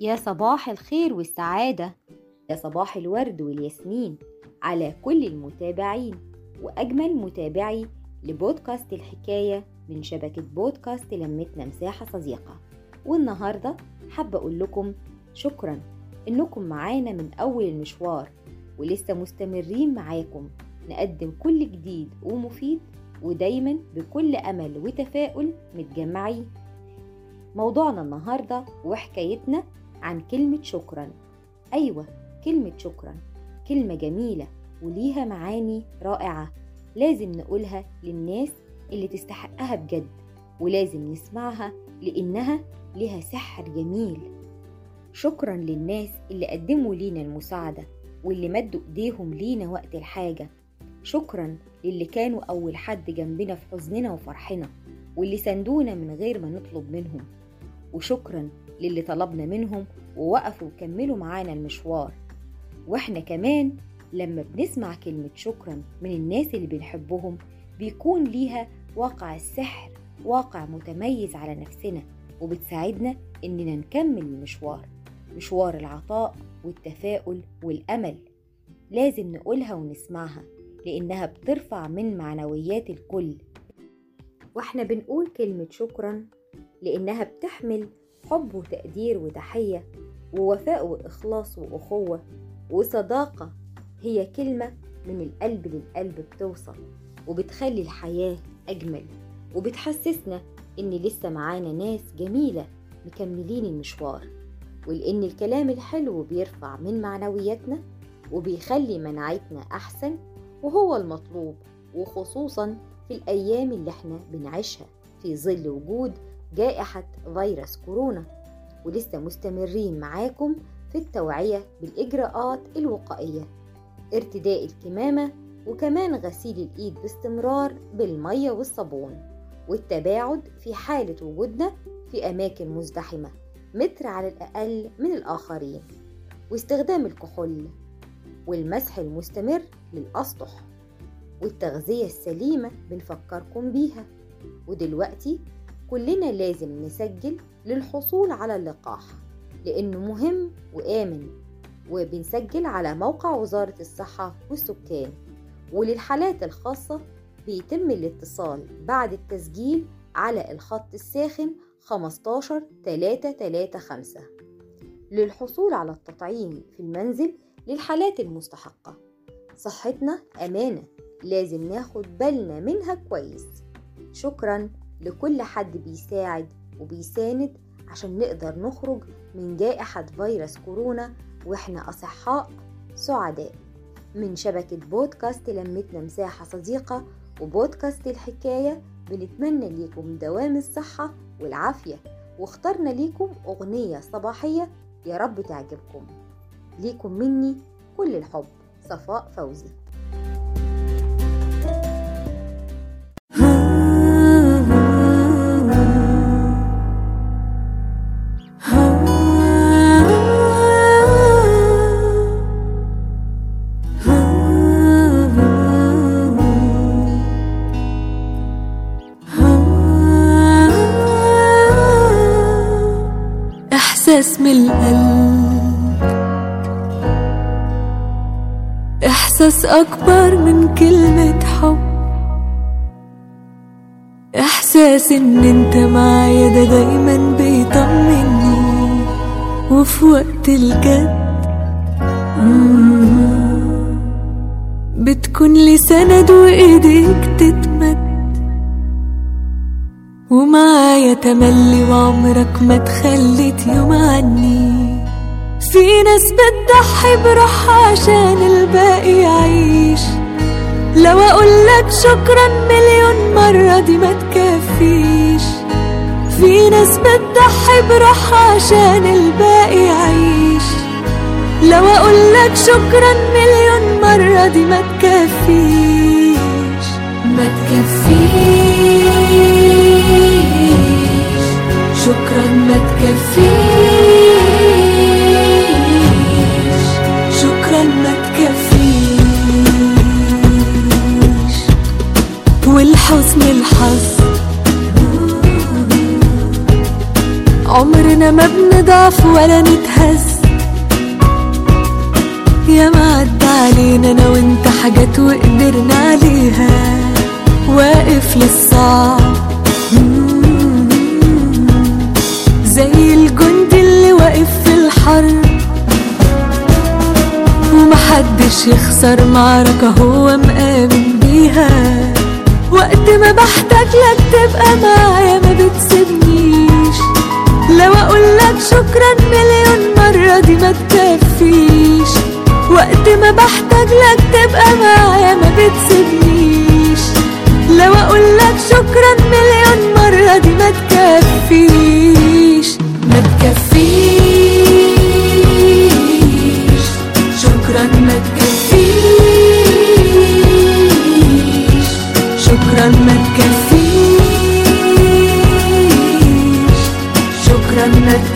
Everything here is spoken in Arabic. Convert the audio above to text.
يا صباح الخير والسعادة يا صباح الورد والياسمين على كل المتابعين وأجمل متابعي لبودكاست الحكاية من شبكة بودكاست لمتنا مساحة صديقة. والنهاردة حابة أقول لكم شكرا إنكم معانا من أول المشوار ولسه مستمرين معاكم نقدم كل جديد ومفيد ودايما بكل أمل وتفاؤل متجمعين. موضوعنا النهاردة وحكايتنا عن كلمة شكرا. أيوة كلمة شكرا. كلمة جميلة وليها معاني رائعة لازم نقولها للناس اللي تستحقها بجد ولازم نسمعها لأنها لها سحر جميل. شكرا للناس اللي قدموا لينا المساعدة واللي مدوا إيديهم لينا وقت الحاجة. شكرا للي كانوا أول حد جنبنا في حزننا وفرحنا واللي سندونا من غير ما نطلب منهم. وشكرا للي طلبنا منهم ووقفوا وكملوا معانا المشوار. وإحنا كمان لما بنسمع كلمة شكرا من الناس اللي بنحبهم بيكون ليها واقع السحر واقع متميز على نفسنا وبتساعدنا إننا نكمل المشوار مشوار العطاء والتفاؤل والأمل. لازم نقولها ونسمعها لأنها بترفع من معنويات الكل. وإحنا بنقول كلمة شكرا لأنها بتحمل حب وتقدير وتحية ووفاء وإخلاص وأخوة وصداقة هي كلمة من القلب للقلب بتوصل وبتخلي الحياة أجمل وبتحسسنا إن لسه معانا ناس جميلة مكملين المشوار ولأن الكلام الحلو بيرفع من معنوياتنا وبيخلي مناعتنا أحسن وهو المطلوب وخصوصا في الأيام اللي إحنا بنعيشها في ظل وجود جائحة فيروس كورونا ولسه مستمرين معاكم في التوعية بالإجراءات الوقائية. ارتداء الكمامة وكمان غسيل الإيد باستمرار بالمية والصابون والتباعد في حالة وجودنا في أماكن مزدحمة متر على الأقل من الآخرين. واستخدام الكحول والمسح المستمر للأسطح والتغذية السليمة بنفكركم بيها. ودلوقتي كلنا لازم نسجل للحصول على اللقاح لأنه مهم وآمن وبنسجل على موقع وزارة الصحة والسكان وللحالات الخاصة بيتم الاتصال بعد التسجيل على الخط الساخن 15 335 للحصول على التطعيم في المنزل للحالات المستحقة. صحتنا أمانة لازم ناخد بالنا منها كويس. شكرا. لكل حد بيساعد وبيساند عشان نقدر نخرج من جائحة فيروس كورونا وإحنا أصحاء سعداء. من شبكة بودكاست لمتنا مساحة صديقة وبودكاست الحكاية بنتمنى ليكم دوام الصحة والعافية. واخترنا ليكم أغنية صباحية يا رب تعجبكم. ليكم مني كل الحب. صفاء فوزي. من القلب. إحساس أكبر من كلمة حب. إحساس إن أنت معايا ده دايما بيطمني. وفي وقت الجد بتكون لي سند وإيديك تتمد. ومعايا تملي وعمرك ما تخليت يوم عني. في ناس بتضحي بروحها عشان الباقي يعيش. لو اقولك شكرا مليون مرة دي ما تكفيش. في ناس بتضحي بروحها عشان الباقي يعيش. لو اقولك شكرا مليون مرة دي ما تكفيش. ما تكفيش. شكرا ما تكفيش. شكرا ما تكفيش. والحسن الحظ عمرنا ما بنضعف ولا نتهز. يا ما عدى علينا أنا وأنت حاجات وقدرنا عليها. واقف للصعب. ومحدش يخسر معركة هو مآمن بيها. وقت ما بحتاج لك تبقى معايا ما بتسيبنيش. لو اقولك شكرا مليون مرة دي ما تكفيش. وقت ما بحتاج لك تبقى معايا ما بتسيبنيش. لو اقولك شكرا مليون مرة دي ما تكفيش. ما تكفيش. شكرا